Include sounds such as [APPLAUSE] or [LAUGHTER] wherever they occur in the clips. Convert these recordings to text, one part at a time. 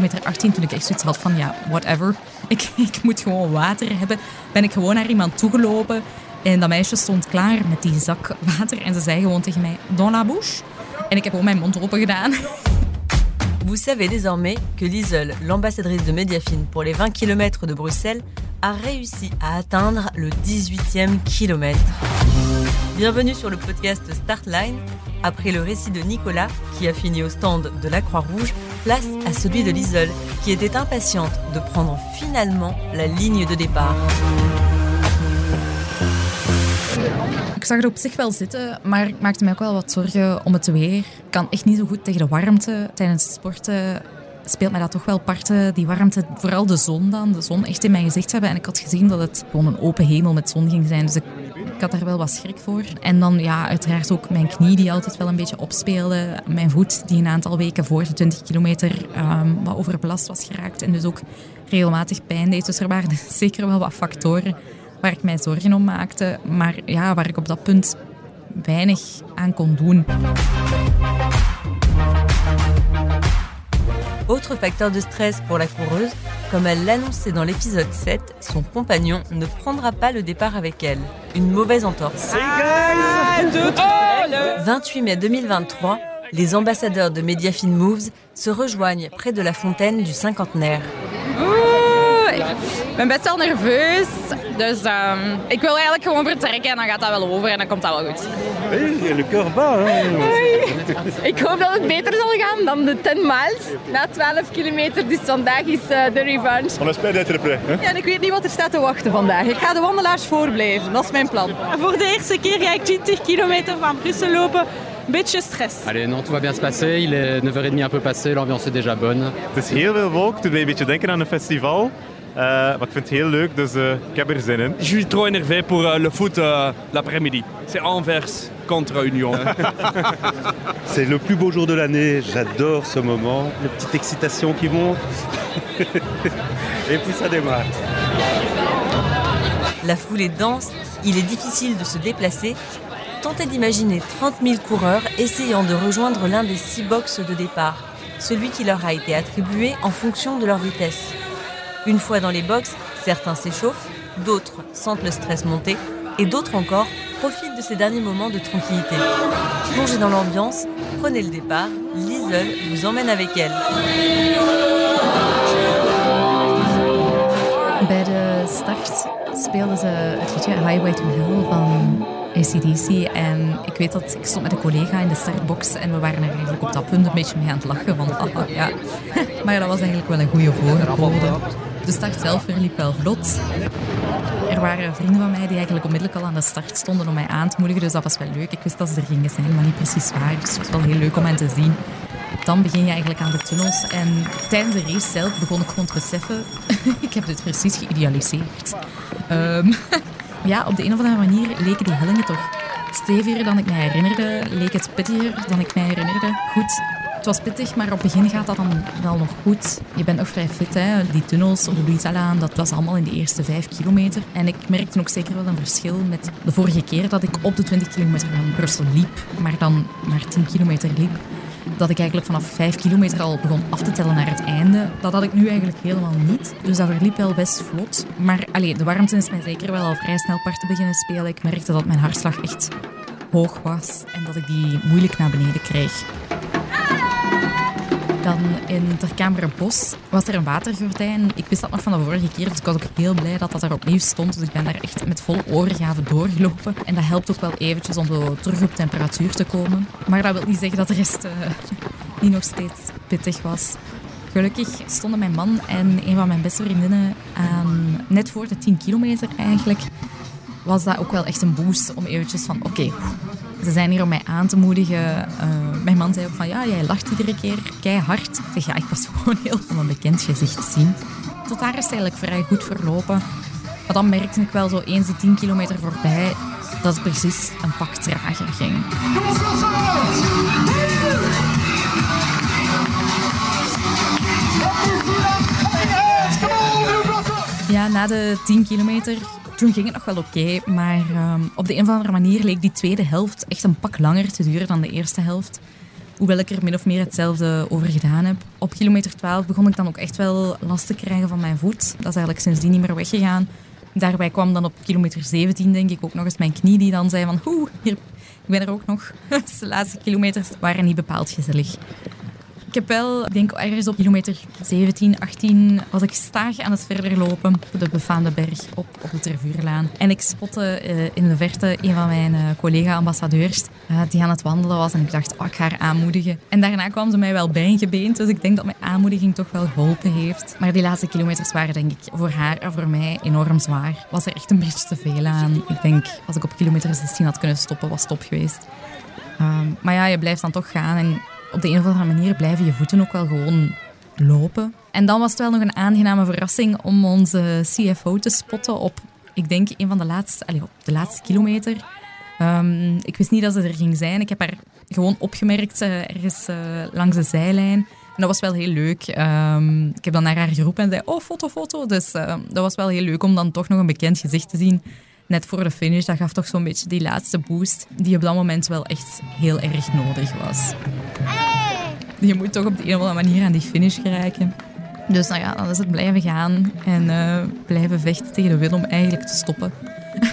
kilometer 18, toen ik echt zoiets had van, ja, whatever. [LAUGHS] Ik, ik moet gewoon water hebben. Ben ik gewoon naar iemand toegelopen. En dat meisje stond klaar met die zak water. En ze zei gewoon tegen mij, dans la bouche. En ik heb gewoon mijn mond open gedaan. [LAUGHS] Vous savez désormais que Liesel, l'ambassadrice de Mediafine pour les 20 km de Bruxelles, a réussi à atteindre le 18e kilomètre. Bienvenue sur le podcast Startline. Après le récit de Nicolas, qui a fini au stand de la Croix-Rouge, place à celui de Liesel, qui était impatiente de prendre finalement la ligne de départ. Ik zag er op zich wel zitten, maar ik maakte me ook wel wat zorgen om het weer. Ik kan echt niet zo goed tegen de warmte. Tijdens sporten speelt mij dat toch wel parten, die warmte. Vooral de zon dan, de zon echt in mijn gezicht hebben. En ik had gezien dat het gewoon een open hemel met zon ging zijn. Dus ik, ik had daar wel wat schrik voor. En dan ja, uiteraard ook mijn knie die altijd wel een beetje opspeelde. Mijn voet die een aantal weken voor de 20 kilometer um, wat overbelast was geraakt. En dus ook regelmatig pijn deed. Dus er waren [LAUGHS] zeker wel wat factoren waar ik mij zorgen om maakte, maar ja, waar ik op dat punt weinig aan kon doen. Autre facteur de stress pour la coureuse, comme elle l'annonçait dans l'épisode 7, son compagnon ne prendra pas le départ avec elle. Une mauvaise entorse. 28 mai 2023, les ambassadeurs de Mediafin Moves se rejoignent près de la fontaine du cinquantenaire. Ik ben best wel nerveus. Dus um, ik wil eigenlijk gewoon vertrekken en dan gaat dat wel over en dan komt dat wel goed. Hey, le cœur bas. Ik hoop dat het beter zal gaan dan de 10 miles na 12 kilometer. Dus vandaag is uh, de revanche. On espère d'être prêt. Hè? Ja, en ik weet niet wat er staat te wachten vandaag. Ik ga de wandelaars voorblijven. Dat is mijn plan. Voor de eerste keer ga ik 20 kilometer van Brussel lopen. Beetje stress. Allez, non, tout va bien se passer. Il est 9h30 un peu passé, l'ambiance est déjà bonne. Het is heel veel volk, doet mij een beetje denken aan een festival. Uh, maar ik vind het heel leuk, dus uh, ik heb er zin in. Je suis trop énervé pour uh, le foot l'après-midi. C'est Anvers contre Union. [LAUGHS] C'est le plus beau jour de l'année, j'adore ce moment. Les petites excitations qui montent. [LAUGHS] Et puis ça démarre. La foule est dense, il est difficile de se déplacer. Tentez d'imaginer 30 000 coureurs essayant de rejoindre l'un des six boxes de départ, celui qui leur a été attribué en fonction de leur vitesse. Une fois dans les box, certains s'échauffent, d'autres sentent le stress monter et d'autres encore profitent de ces derniers moments de tranquillité. Plongez dans l'ambiance, prenez le départ, Liesel vous emmène avec elle. Bij de start speelden ze het liedje Highway to Hell van ACDC. En ik weet dat ik stond met een collega in de startbox en we waren er eigenlijk op dat punt een beetje mee aan het lachen. Van, [LAUGHS] ah, ja. [LAUGHS] maar dat was eigenlijk wel een goede. De start zelf verliep wel vlot. Er waren vrienden van mij die eigenlijk onmiddellijk al aan de start stonden om mij aan te moedigen. Dus dat was wel leuk. Ik wist dat ze er gingen zijn, maar niet precies waar. Dus het was wel heel leuk om hen te zien. Dan begin je eigenlijk aan de tunnels. En tijdens de race zelf begon ik gewoon te beseffen... [LAUGHS] ik heb dit precies geïdealiseerd. Um, [LAUGHS] ja, op de een of andere manier leken die hellingen toch steviger dan ik mij herinnerde. Leek het pittiger dan ik mij herinnerde. Goed, het was pittig, maar op het begin gaat dat dan wel nog goed. Je bent nog vrij fit, hè. Die tunnels op de Louisalaan, dat was allemaal in de eerste vijf kilometer. En ik merkte ook zeker wel een verschil met de vorige keer dat ik op de 20 kilometer van Brussel liep, maar dan maar 10 kilometer liep. Dat ik eigenlijk vanaf 5 kilometer al begon af te tellen naar het einde. Dat had ik nu eigenlijk helemaal niet. Dus dat verliep wel best vlot. Maar allee, de warmte is mij zeker wel al vrij snel parten beginnen spelen. Ik merkte dat mijn hartslag echt hoog was en dat ik die moeilijk naar beneden kreeg. Dan in Terkamerenbos was er een watergordijn. Ik wist dat nog van de vorige keer, dus ik was ook heel blij dat dat er opnieuw stond. Dus ik ben daar echt met volle oorgaven doorgelopen. En dat helpt ook wel eventjes om zo terug op temperatuur te komen. Maar dat wil niet zeggen dat de rest uh, niet nog steeds pittig was. Gelukkig stonden mijn man en een van mijn beste vriendinnen net voor de 10 kilometer eigenlijk, was dat ook wel echt een boost om eventjes van oké, ze zijn hier om mij aan te moedigen. Uh, mijn man zei ook van ja, jij lacht iedere keer keihard. Ik zeg ja, ik was [LAUGHS] gewoon heel om een bekend gezicht te zien. Tot daar is het eigenlijk vrij goed verlopen. Maar dan merkte ik wel zo eens de 10 kilometer voorbij dat het precies een pak trager ging. Ja, na de 10 kilometer toen ging het nog wel oké, maar um, op de een of andere manier leek die tweede helft echt een pak langer te duren dan de eerste helft. Hoewel ik er min of meer hetzelfde over gedaan heb. Op kilometer 12 begon ik dan ook echt wel last te krijgen van mijn voet. Dat is eigenlijk sindsdien niet meer weggegaan. Daarbij kwam dan op kilometer 17 denk ik ook nog eens mijn knie die dan zei van oeh, ik ben er ook nog. [LAUGHS] de laatste kilometers waren niet bepaald gezellig. Ik heb wel, ik denk ergens op kilometer 17, 18, was ik staag aan het verder lopen op de befaamde berg op, op de Tervuurlaan. En ik spotte uh, in de verte een van mijn uh, collega-ambassadeurs uh, die aan het wandelen was. En ik dacht, oh, ik ga haar aanmoedigen. En daarna kwam ze mij wel bijgebeend, dus ik denk dat mijn aanmoediging toch wel geholpen heeft. Maar die laatste kilometers waren denk ik voor haar en voor mij enorm zwaar. Was er echt een beetje te veel aan. Ik denk, als ik op kilometer 16 had kunnen stoppen, was stop geweest. Um, maar ja, je blijft dan toch gaan en op de een of andere manier blijven je voeten ook wel gewoon lopen. En dan was het wel nog een aangename verrassing om onze CFO te spotten op, ik denk, een van de laatste, allez, op de laatste kilometer. Um, ik wist niet dat ze er ging zijn. Ik heb haar gewoon opgemerkt uh, ergens uh, langs de zijlijn. En dat was wel heel leuk. Um, ik heb dan naar haar geroepen en zei, oh, foto, foto. Dus uh, dat was wel heel leuk om dan toch nog een bekend gezicht te zien net voor de finish, dat gaf toch zo'n beetje die laatste boost die op dat moment wel echt heel erg nodig was. Je moet toch op de een of andere manier aan die finish geraken. Dus nou ja, dan is het blijven gaan en uh, blijven vechten tegen de wil om eigenlijk te stoppen.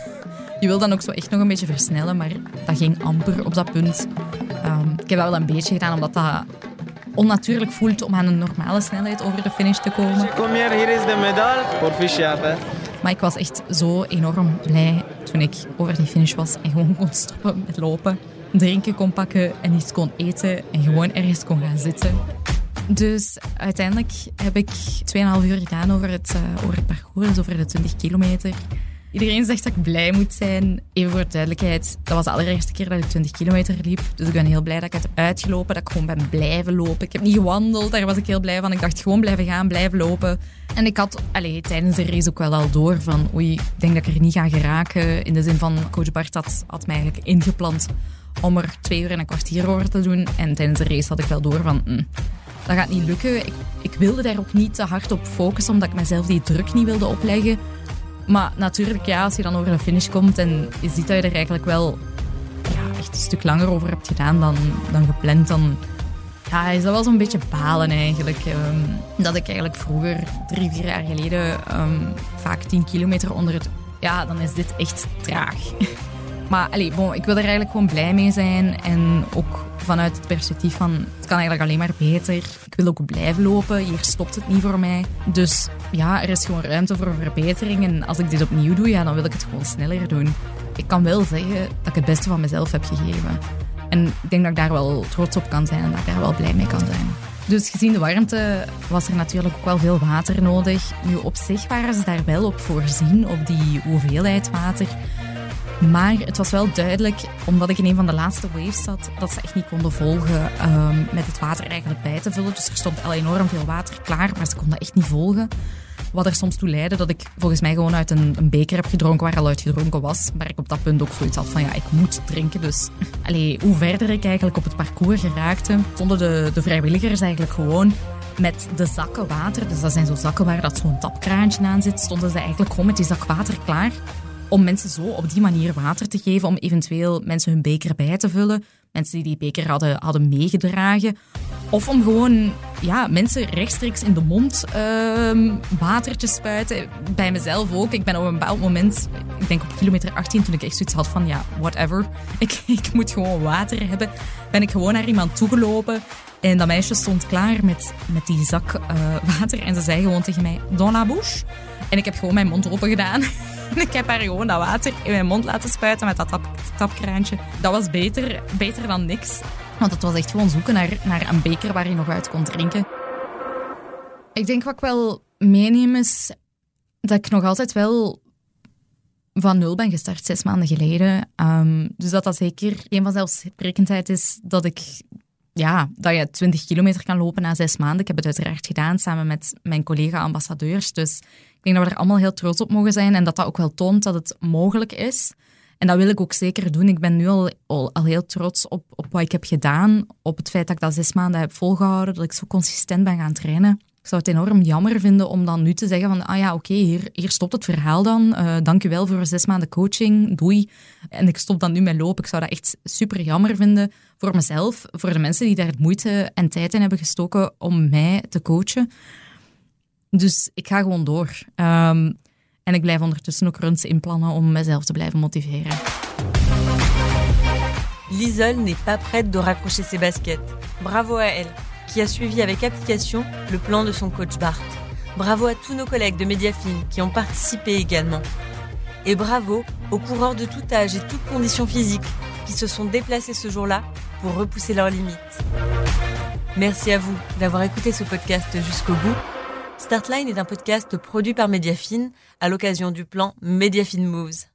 [LAUGHS] je wil dan ook zo echt nog een beetje versnellen, maar dat ging amper op dat punt. Um, ik heb wel een beetje gedaan, omdat dat onnatuurlijk voelt om aan een normale snelheid over de finish te komen. Kom hier, hier is de medaille. Proficiat, maar ik was echt zo enorm blij toen ik over die finish was en gewoon kon stoppen met lopen. Drinken kon pakken en iets kon eten en gewoon ergens kon gaan zitten. Dus uiteindelijk heb ik 2,5 uur gedaan over het, uh, over het parcours, dus over de 20 kilometer. Iedereen zegt dat ik blij moet zijn. Even voor de duidelijkheid, dat was de allereerste keer dat ik 20 kilometer liep. Dus ik ben heel blij dat ik het heb uitgelopen, dat ik gewoon ben blijven lopen. Ik heb niet gewandeld, daar was ik heel blij van. Ik dacht gewoon blijven gaan, blijven lopen. En ik had allez, tijdens de race ook wel al door van oei, ik denk dat ik er niet ga geraken. In de zin van, coach Bart had, had mij eigenlijk ingepland om er twee uur en een kwartier over te doen. En tijdens de race had ik wel door van... Mm, dat gaat niet lukken. Ik, ik wilde daar ook niet te hard op focussen, omdat ik mezelf die druk niet wilde opleggen. Maar natuurlijk, ja, als je dan over de finish komt en je ziet dat je er eigenlijk wel ja, echt een stuk langer over hebt gedaan dan, dan gepland, dan ja, is dat wel zo'n beetje balen eigenlijk. Um, dat ik eigenlijk vroeger, drie, vier jaar geleden, um, vaak 10 kilometer onder het... Ja, dan is dit echt traag. [LAUGHS] Maar allez, ik wil er eigenlijk gewoon blij mee zijn. En ook vanuit het perspectief van het kan eigenlijk alleen maar beter. Ik wil ook blijven lopen. Hier stopt het niet voor mij. Dus ja, er is gewoon ruimte voor verbetering. En als ik dit opnieuw doe, ja, dan wil ik het gewoon sneller doen. Ik kan wel zeggen dat ik het beste van mezelf heb gegeven. En ik denk dat ik daar wel trots op kan zijn en dat ik daar wel blij mee kan zijn. Dus gezien de warmte was er natuurlijk ook wel veel water nodig. Nu op zich waren ze daar wel op voorzien, op die hoeveelheid water. Maar het was wel duidelijk, omdat ik in een van de laatste waves zat, dat ze echt niet konden volgen um, met het water eigenlijk bij te vullen. Dus er stond al enorm veel water klaar, maar ze konden echt niet volgen. Wat er soms toe leidde dat ik volgens mij gewoon uit een, een beker heb gedronken waar al uit gedronken was. Maar ik op dat punt ook zoiets had van ja, ik moet drinken. Dus allee, hoe verder ik eigenlijk op het parcours geraakte, stonden de, de vrijwilligers eigenlijk gewoon met de zakken water. Dus dat zijn zo zakken waar dat zo'n tapkraantje aan zit. Stonden ze eigenlijk gewoon met die zak water klaar om mensen zo op die manier water te geven, om eventueel mensen hun beker bij te vullen, mensen die die beker hadden, hadden meegedragen. Of om gewoon ja, mensen rechtstreeks in de mond uh, water te spuiten. Bij mezelf ook. Ik ben op een bepaald moment, ik denk op kilometer 18, toen ik echt zoiets had van ja, whatever. [LAUGHS] Ik, ik moet gewoon water hebben. Ben ik gewoon naar iemand toegelopen. En dat meisje stond klaar met, met die zak uh, water. En ze zei gewoon tegen mij, dans la bouche. En ik heb gewoon mijn mond open gedaan. [LAUGHS] [LAUGHS] Ik heb haar gewoon dat water in mijn mond laten spuiten met dat tap, tapkraantje. Dat was beter, beter dan niks. Want het was echt gewoon zoeken naar, naar een beker waar je nog uit kon drinken. Ik denk wat ik wel meeneem is dat ik nog altijd wel van nul ben gestart, zes maanden geleden. Um, dus dat dat zeker een van zelfsprekendheid is dat ik ja, dat je 20 kilometer kan lopen na zes maanden. Ik heb het uiteraard gedaan samen met mijn collega-ambassadeurs. Dus ik denk dat we er allemaal heel trots op mogen zijn en dat dat ook wel toont dat het mogelijk is. En dat wil ik ook zeker doen. Ik ben nu al, al, heel trots op, op wat ik heb gedaan. Op het feit dat ik dat zes maanden heb volgehouden. Dat ik zo consistent ben gaan trainen. Ik zou het enorm jammer vinden om dan nu te zeggen van, ah ja, oké, hier, hier stopt het verhaal dan. Uh, dank u wel voor zes maanden coaching, doei. En ik stop dan nu met lopen. Ik zou dat echt super jammer vinden voor mezelf, voor de mensen die daar moeite en tijd in hebben gestoken om mij te coachen. Dus ik ga gewoon door. Um, en ik blijf ondertussen ook runs inplannen om mezelf te blijven motiveren. Liesel n'est pas prête de raccrocher ses baskets. Bravo à elle, qui a suivi avec application le plan de son coach Bart. Bravo à tous nos collègues de Mediafine qui ont participé également. Et bravo aux coureurs de tout âge et toutes conditions physiques qui se sont déplacés ce jour-là pour repousser leurs limites. Merci à vous d'avoir écouté ce podcast jusqu'au bout. Startline est un podcast produit par Mediafine à l'occasion du plan Mediafine Moves.